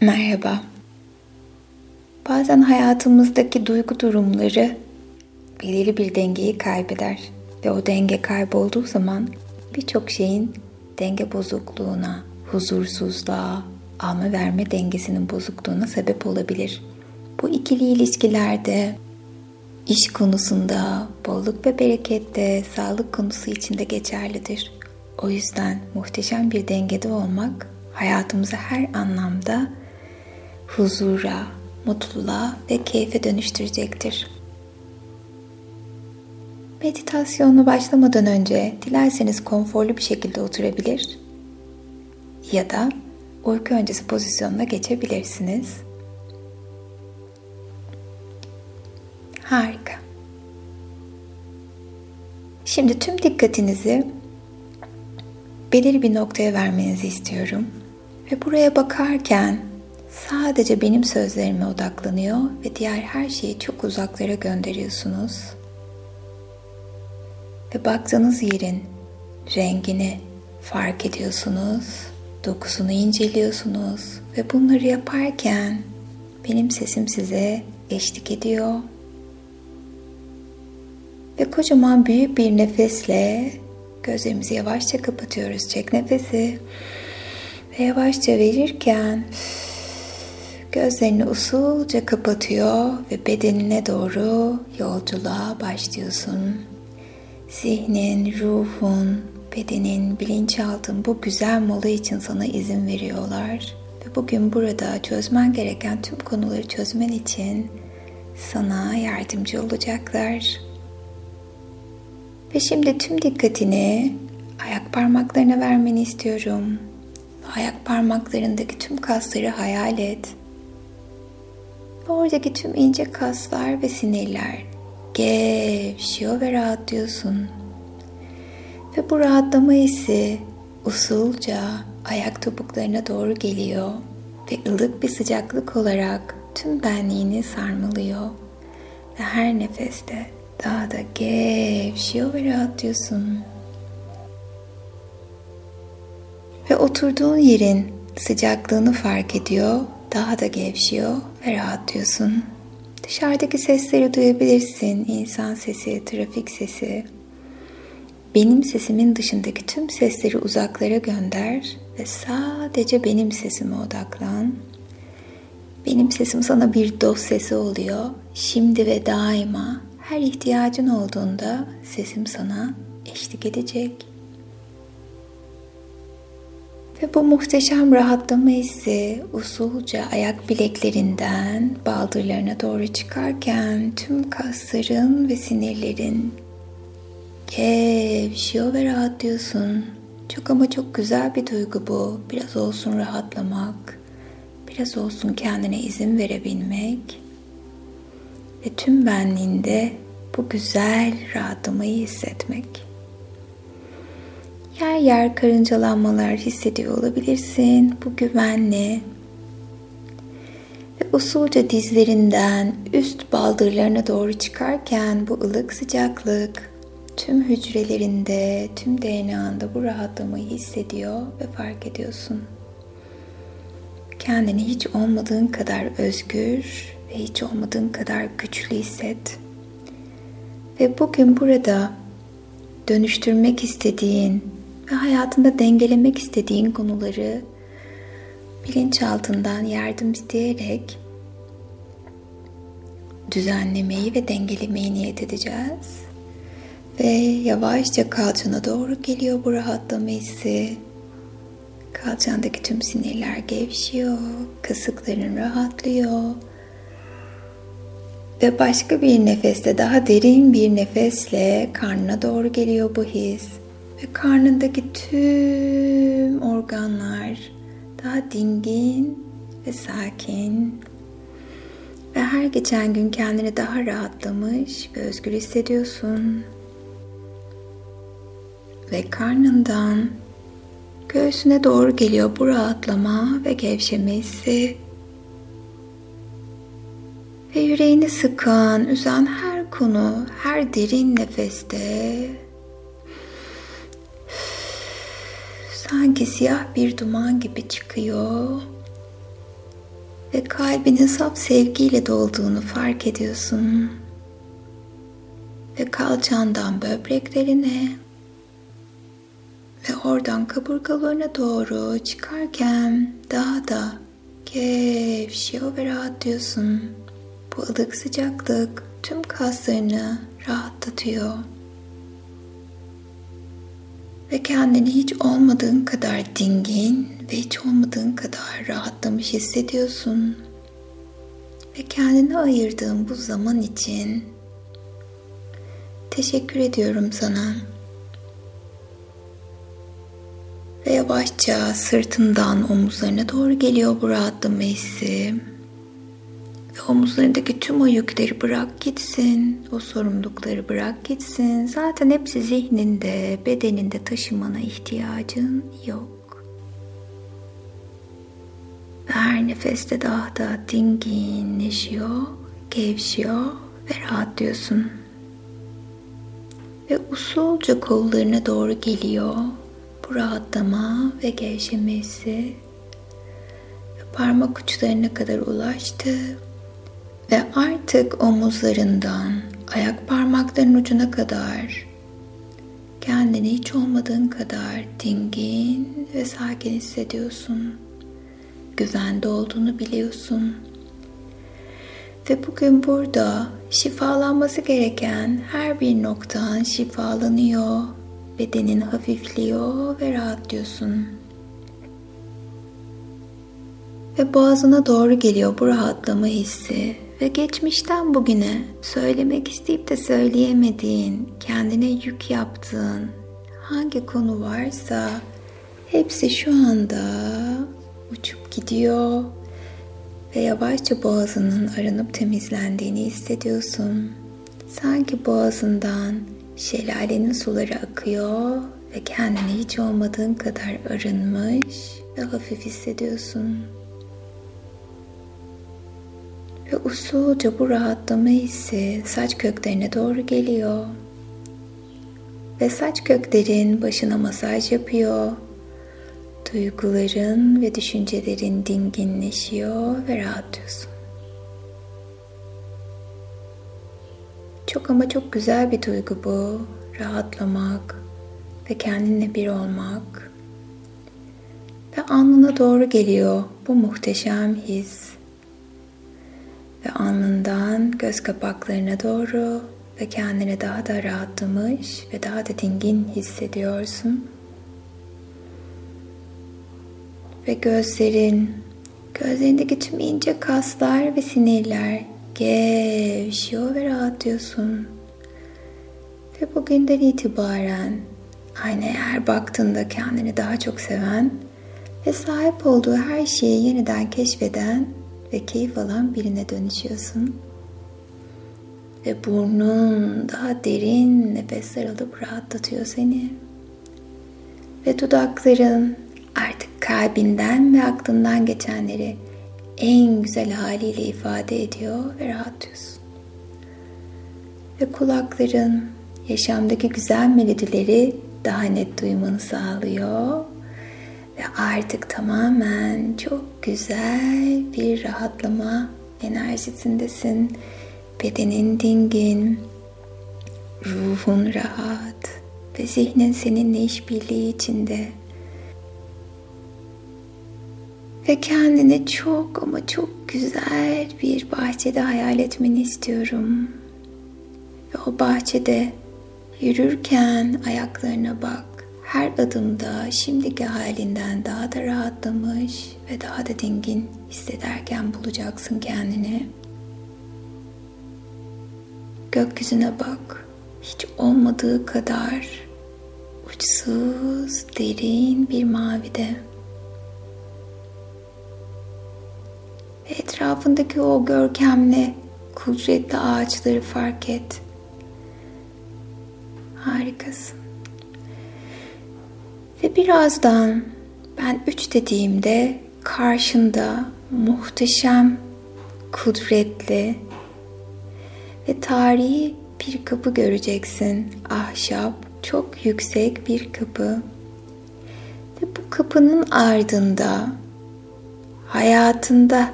Merhaba. Bazen hayatımızdaki duygu durumları belirli bir dengeyi kaybeder ve o denge kaybolduğu zaman birçok şeyin denge bozukluğuna, huzursuzluğa, alma verme dengesinin bozukluğuna sebep olabilir. Bu ikili ilişkilerde, iş konusunda, bolluk ve berekette, sağlık konusu içinde geçerlidir. O yüzden muhteşem bir dengede olmak hayatımızı her anlamda huzura, mutluluğa ve keyfe dönüştürecektir. Meditasyonu başlamadan önce dilerseniz konforlu bir şekilde oturabilir ya da uyku öncesi pozisyonuna geçebilirsiniz. Harika. Şimdi tüm dikkatinizi belirli bir noktaya vermenizi istiyorum. Ve buraya bakarken sadece benim sözlerime odaklanıyor ve diğer her şeyi çok uzaklara gönderiyorsunuz. Ve baktığınız yerin rengini fark ediyorsunuz, dokusunu inceliyorsunuz ve bunları yaparken benim sesim size eşlik ediyor. Ve kocaman büyük bir nefesle gözlerimizi yavaşça kapatıyoruz. Çek nefesi. Ve yavaşça verirken gözlerini usulca kapatıyor ve bedenine doğru yolculuğa başlıyorsun. Zihnin, ruhun, bedenin, bilinçaltın bu güzel mola için sana izin veriyorlar. Ve bugün burada çözmen gereken tüm konuları çözmen için sana yardımcı olacaklar. Ve şimdi tüm dikkatini ayak parmaklarına vermeni istiyorum. Ayak parmaklarındaki tüm kasları hayal et. Ve oradaki tüm ince kaslar ve sinirler gevşiyor ve rahatlıyorsun. Ve bu rahatlama hissi usulca ayak topuklarına doğru geliyor ve ılık bir sıcaklık olarak tüm benliğini sarmalıyor. Ve her nefeste daha da gevşiyor ve rahatlıyorsun. Ve oturduğun yerin sıcaklığını fark ediyor, daha da gevşiyor ve rahatlıyorsun. Dışarıdaki sesleri duyabilirsin. İnsan sesi, trafik sesi. Benim sesimin dışındaki tüm sesleri uzaklara gönder ve sadece benim sesime odaklan. Benim sesim sana bir dost sesi oluyor. Şimdi ve daima her ihtiyacın olduğunda sesim sana eşlik edecek. Ve bu muhteşem rahatlama hissi usulca ayak bileklerinden baldırlarına doğru çıkarken tüm kasların ve sinirlerin gevşiyor ve rahatlıyorsun. Çok ama çok güzel bir duygu bu. Biraz olsun rahatlamak, biraz olsun kendine izin verebilmek ve tüm benliğinde bu güzel rahatlamayı hissetmek. Yer yer karıncalanmalar hissediyor olabilirsin. Bu güvenli. Ve usulca dizlerinden üst baldırlarına doğru çıkarken bu ılık sıcaklık tüm hücrelerinde, tüm DNA'nda bu rahatlamayı hissediyor ve fark ediyorsun. Kendini hiç olmadığın kadar özgür ve hiç olmadığın kadar güçlü hisset. Ve bugün burada dönüştürmek istediğin ve hayatında dengelemek istediğin konuları bilinçaltından yardım isteyerek düzenlemeyi ve dengelemeyi niyet edeceğiz. Ve yavaşça kalçana doğru geliyor bu rahatlama hissi. Kalçandaki tüm sinirler gevşiyor, kasıkların rahatlıyor. Ve başka bir nefeste, daha derin bir nefesle karnına doğru geliyor bu his. Ve karnındaki tüm organlar daha dingin ve sakin. Ve her geçen gün kendini daha rahatlamış ve özgür hissediyorsun. Ve karnından göğsüne doğru geliyor bu rahatlama ve gevşeme hissi. Ve yüreğini sıkan, üzen her konu, her derin nefeste sanki siyah bir duman gibi çıkıyor ve kalbinin saf sevgiyle dolduğunu fark ediyorsun. Ve kalçandan böbreklerine ve oradan kaburgalarına doğru çıkarken daha da gevşiyor ve rahatlıyorsun. Bu ılık sıcaklık tüm kaslarını rahatlatıyor. Ve kendini hiç olmadığın kadar dingin ve hiç olmadığın kadar rahatlamış hissediyorsun. Ve kendine ayırdığın bu zaman için teşekkür ediyorum sana. Ve yavaşça sırtından omuzlarına doğru geliyor bu rahatlama hissi. Omuzlarındaki tüm o yükleri bırak gitsin. O sorumlulukları bırak gitsin. Zaten hepsi zihninde, bedeninde taşımana ihtiyacın yok. Her nefeste daha da dinginleşiyor, gevşiyor ve rahatlıyorsun. Ve usulca kollarına doğru geliyor bu rahatlama ve gevşemesi parmak uçlarına kadar ulaştı ve artık omuzlarından ayak parmaklarının ucuna kadar kendini hiç olmadığın kadar dingin ve sakin hissediyorsun. Güvende olduğunu biliyorsun. Ve bugün burada şifalanması gereken her bir noktan şifalanıyor. Bedenin hafifliyor ve rahatlıyorsun. Ve boğazına doğru geliyor bu rahatlama hissi ve geçmişten bugüne söylemek isteyip de söyleyemediğin, kendine yük yaptığın hangi konu varsa hepsi şu anda uçup gidiyor ve yavaşça boğazının arınıp temizlendiğini hissediyorsun. Sanki boğazından şelalenin suları akıyor ve kendini hiç olmadığın kadar arınmış ve hafif hissediyorsun. Ve usulca bu rahatlama hissi saç köklerine doğru geliyor. Ve saç köklerin başına masaj yapıyor. Duyguların ve düşüncelerin dinginleşiyor ve rahatlıyorsun. Çok ama çok güzel bir duygu bu. Rahatlamak ve kendinle bir olmak. Ve alnına doğru geliyor bu muhteşem his alnından göz kapaklarına doğru ve kendini daha da rahatlamış ve daha da dingin hissediyorsun. Ve gözlerin, gözlerindeki tüm ince kaslar ve sinirler gevşiyor ve rahatlıyorsun. Ve bugünden itibaren aynaya her baktığında kendini daha çok seven ve sahip olduğu her şeyi yeniden keşfeden ve keyif alan birine dönüşüyorsun. Ve burnun daha derin nefesler alıp rahatlatıyor seni. Ve dudakların artık kalbinden ve aklından geçenleri en güzel haliyle ifade ediyor ve rahatlıyorsun. Ve kulakların yaşamdaki güzel melodileri daha net duymanı sağlıyor ve artık tamamen çok güzel bir rahatlama enerjisindesin. Bedenin dingin, ruhun rahat ve zihnin seninle işbirliği içinde. Ve kendini çok ama çok güzel bir bahçede hayal etmeni istiyorum. Ve o bahçede yürürken ayaklarına bak her adımda şimdiki halinden daha da rahatlamış ve daha da dingin hissederken bulacaksın kendini. Gökyüzüne bak. Hiç olmadığı kadar uçsuz, derin bir mavide. Etrafındaki o görkemli, kudretli ağaçları fark et. Harikasın. Ve birazdan ben üç dediğimde karşında muhteşem, kudretli ve tarihi bir kapı göreceksin. Ahşap, çok yüksek bir kapı. Ve bu kapının ardında hayatında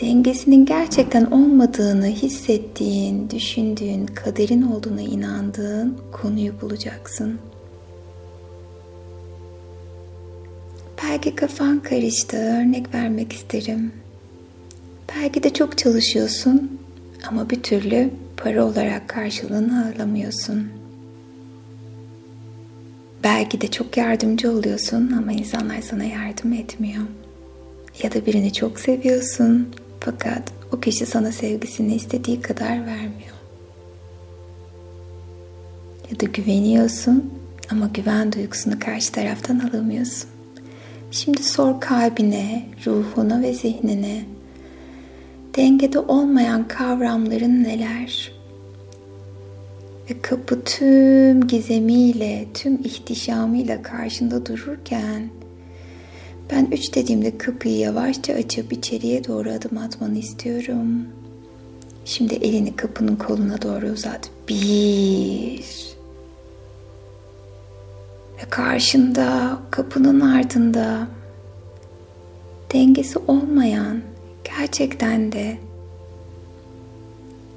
dengesinin gerçekten olmadığını hissettiğin, düşündüğün, kaderin olduğuna inandığın konuyu bulacaksın. Belki kafan karıştı, örnek vermek isterim. Belki de çok çalışıyorsun ama bir türlü para olarak karşılığını alamıyorsun. Belki de çok yardımcı oluyorsun ama insanlar sana yardım etmiyor. Ya da birini çok seviyorsun fakat o kişi sana sevgisini istediği kadar vermiyor. Ya da güveniyorsun ama güven duygusunu karşı taraftan alamıyorsun. Şimdi sor kalbine, ruhuna ve zihnine dengede olmayan kavramların neler? Ve kapı tüm gizemiyle, tüm ihtişamıyla karşında dururken ben üç dediğimde kapıyı yavaşça açıp içeriye doğru adım atmanı istiyorum. Şimdi elini kapının koluna doğru uzat. Bir. Ve karşında, kapının ardında dengesi olmayan, gerçekten de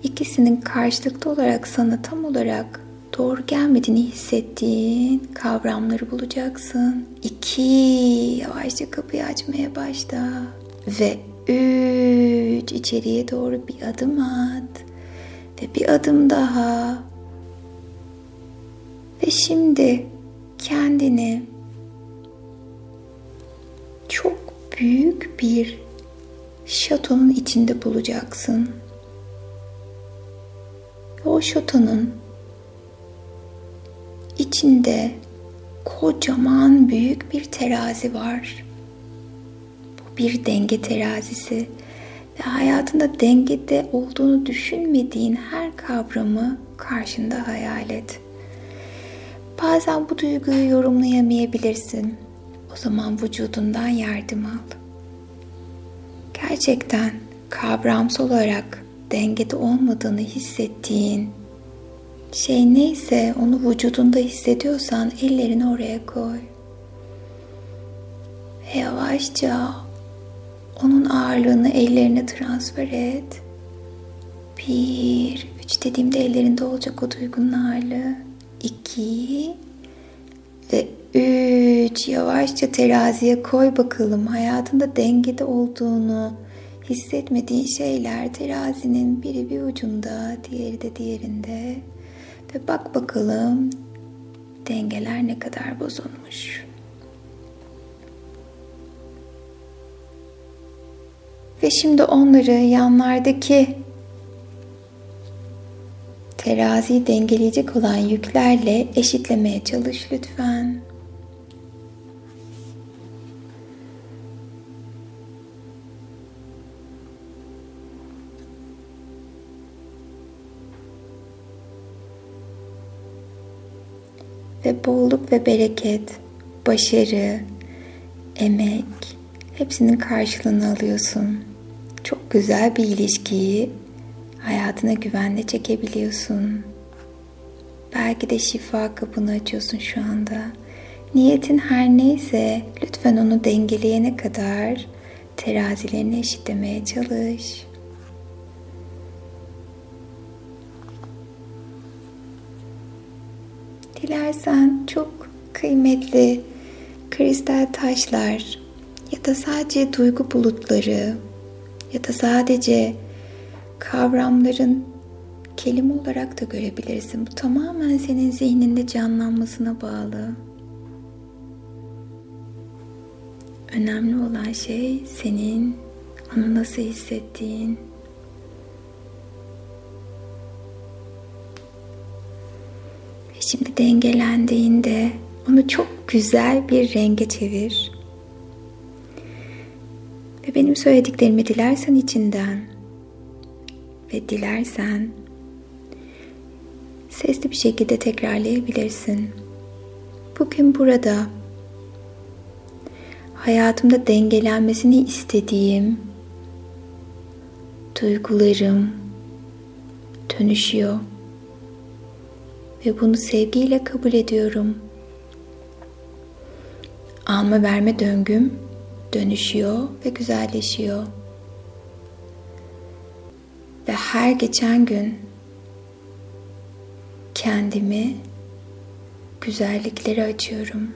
ikisinin karşılıklı olarak sana tam olarak doğru gelmediğini hissettiğin kavramları bulacaksın. İki, yavaşça kapıyı açmaya başla. Ve üç, içeriye doğru bir adım at. Ve bir adım daha. Ve şimdi kendini çok büyük bir şatonun içinde bulacaksın. O şatonun içinde kocaman büyük bir terazi var. Bu bir denge terazisi ve hayatında dengede olduğunu düşünmediğin her kavramı karşında hayal et. Bazen bu duyguyu yorumlayamayabilirsin. O zaman vücudundan yardım al. Gerçekten kavramsal olarak dengede olmadığını hissettiğin şey neyse onu vücudunda hissediyorsan ellerini oraya koy. Ve yavaşça onun ağırlığını ellerine transfer et. Bir, üç dediğimde ellerinde olacak o duygunun ağırlığı. İki ve üç. Yavaşça teraziye koy bakalım. Hayatında dengede olduğunu hissetmediğin şeyler terazinin biri bir ucunda, diğeri de diğerinde. Ve bak bakalım dengeler ne kadar bozulmuş. Ve şimdi onları yanlardaki teraziyi dengeleyecek olan yüklerle eşitlemeye çalış lütfen. ve bolluk ve bereket, başarı, emek hepsinin karşılığını alıyorsun. Çok güzel bir ilişkiyi hayatına güvenle çekebiliyorsun. Belki de şifa kapını açıyorsun şu anda. Niyetin her neyse lütfen onu dengeleyene kadar terazilerini eşitlemeye çalış. Dilersen çok kıymetli kristal taşlar ya da sadece duygu bulutları ya da sadece kavramların kelime olarak da görebilirsin. Bu tamamen senin zihninde canlanmasına bağlı. Önemli olan şey senin onu nasıl hissettiğin. Ve şimdi dengelendiğinde onu çok güzel bir renge çevir. Ve benim söylediklerimi dilersen içinden ve dilersen sesli bir şekilde tekrarlayabilirsin. Bugün burada hayatımda dengelenmesini istediğim duygularım dönüşüyor ve bunu sevgiyle kabul ediyorum. Alma verme döngüm dönüşüyor ve güzelleşiyor. Her geçen gün kendimi güzellikleri açıyorum.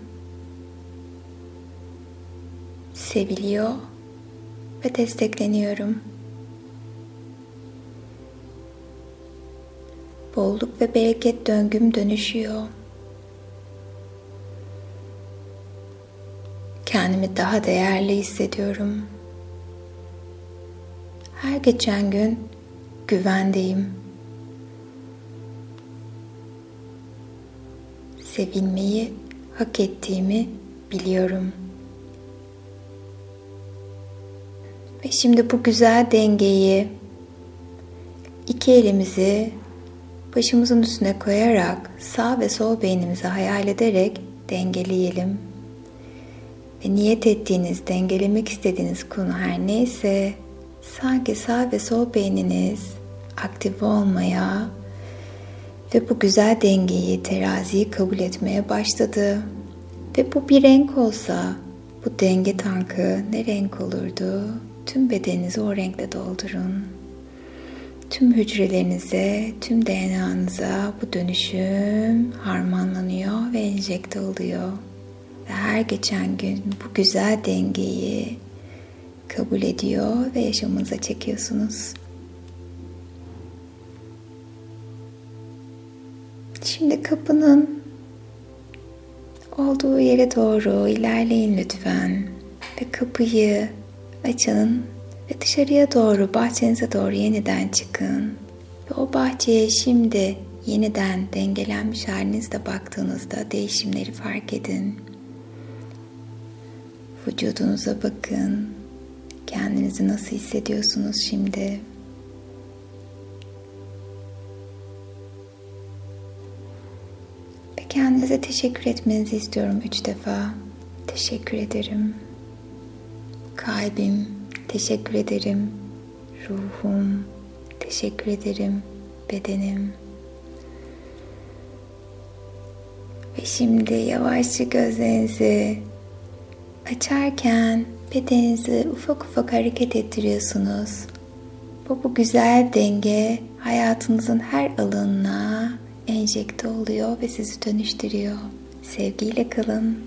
Seviliyor ve destekleniyorum. Bolluk ve bereket döngüm dönüşüyor. Kendimi daha değerli hissediyorum. Her geçen gün güvendeyim. Sevilmeyi hak ettiğimi biliyorum. Ve şimdi bu güzel dengeyi iki elimizi başımızın üstüne koyarak sağ ve sol beynimizi hayal ederek dengeleyelim. Ve niyet ettiğiniz, dengelemek istediğiniz konu her neyse sanki sağ ve sol beyniniz aktif olmaya ve bu güzel dengeyi, teraziyi kabul etmeye başladı. Ve bu bir renk olsa bu denge tankı ne renk olurdu? Tüm bedeninizi o renkle doldurun. Tüm hücrelerinize, tüm DNA'nıza bu dönüşüm harmanlanıyor ve enjekte oluyor. Ve her geçen gün bu güzel dengeyi kabul ediyor ve yaşamınıza çekiyorsunuz. Şimdi kapının olduğu yere doğru ilerleyin lütfen ve kapıyı açın ve dışarıya doğru bahçenize doğru yeniden çıkın. Ve o bahçeye şimdi yeniden dengelenmiş halinizde baktığınızda değişimleri fark edin. Vücudunuza bakın. Kendinizi nasıl hissediyorsunuz şimdi? Kendinize teşekkür etmenizi istiyorum üç defa. Teşekkür ederim. Kalbim, teşekkür ederim. Ruhum, teşekkür ederim. Bedenim. Ve şimdi yavaşça gözlerinizi açarken bedeninizi ufak ufak hareket ettiriyorsunuz. Bu, bu güzel denge hayatınızın her alanına enjekte oluyor ve sizi dönüştürüyor. Sevgiyle kalın.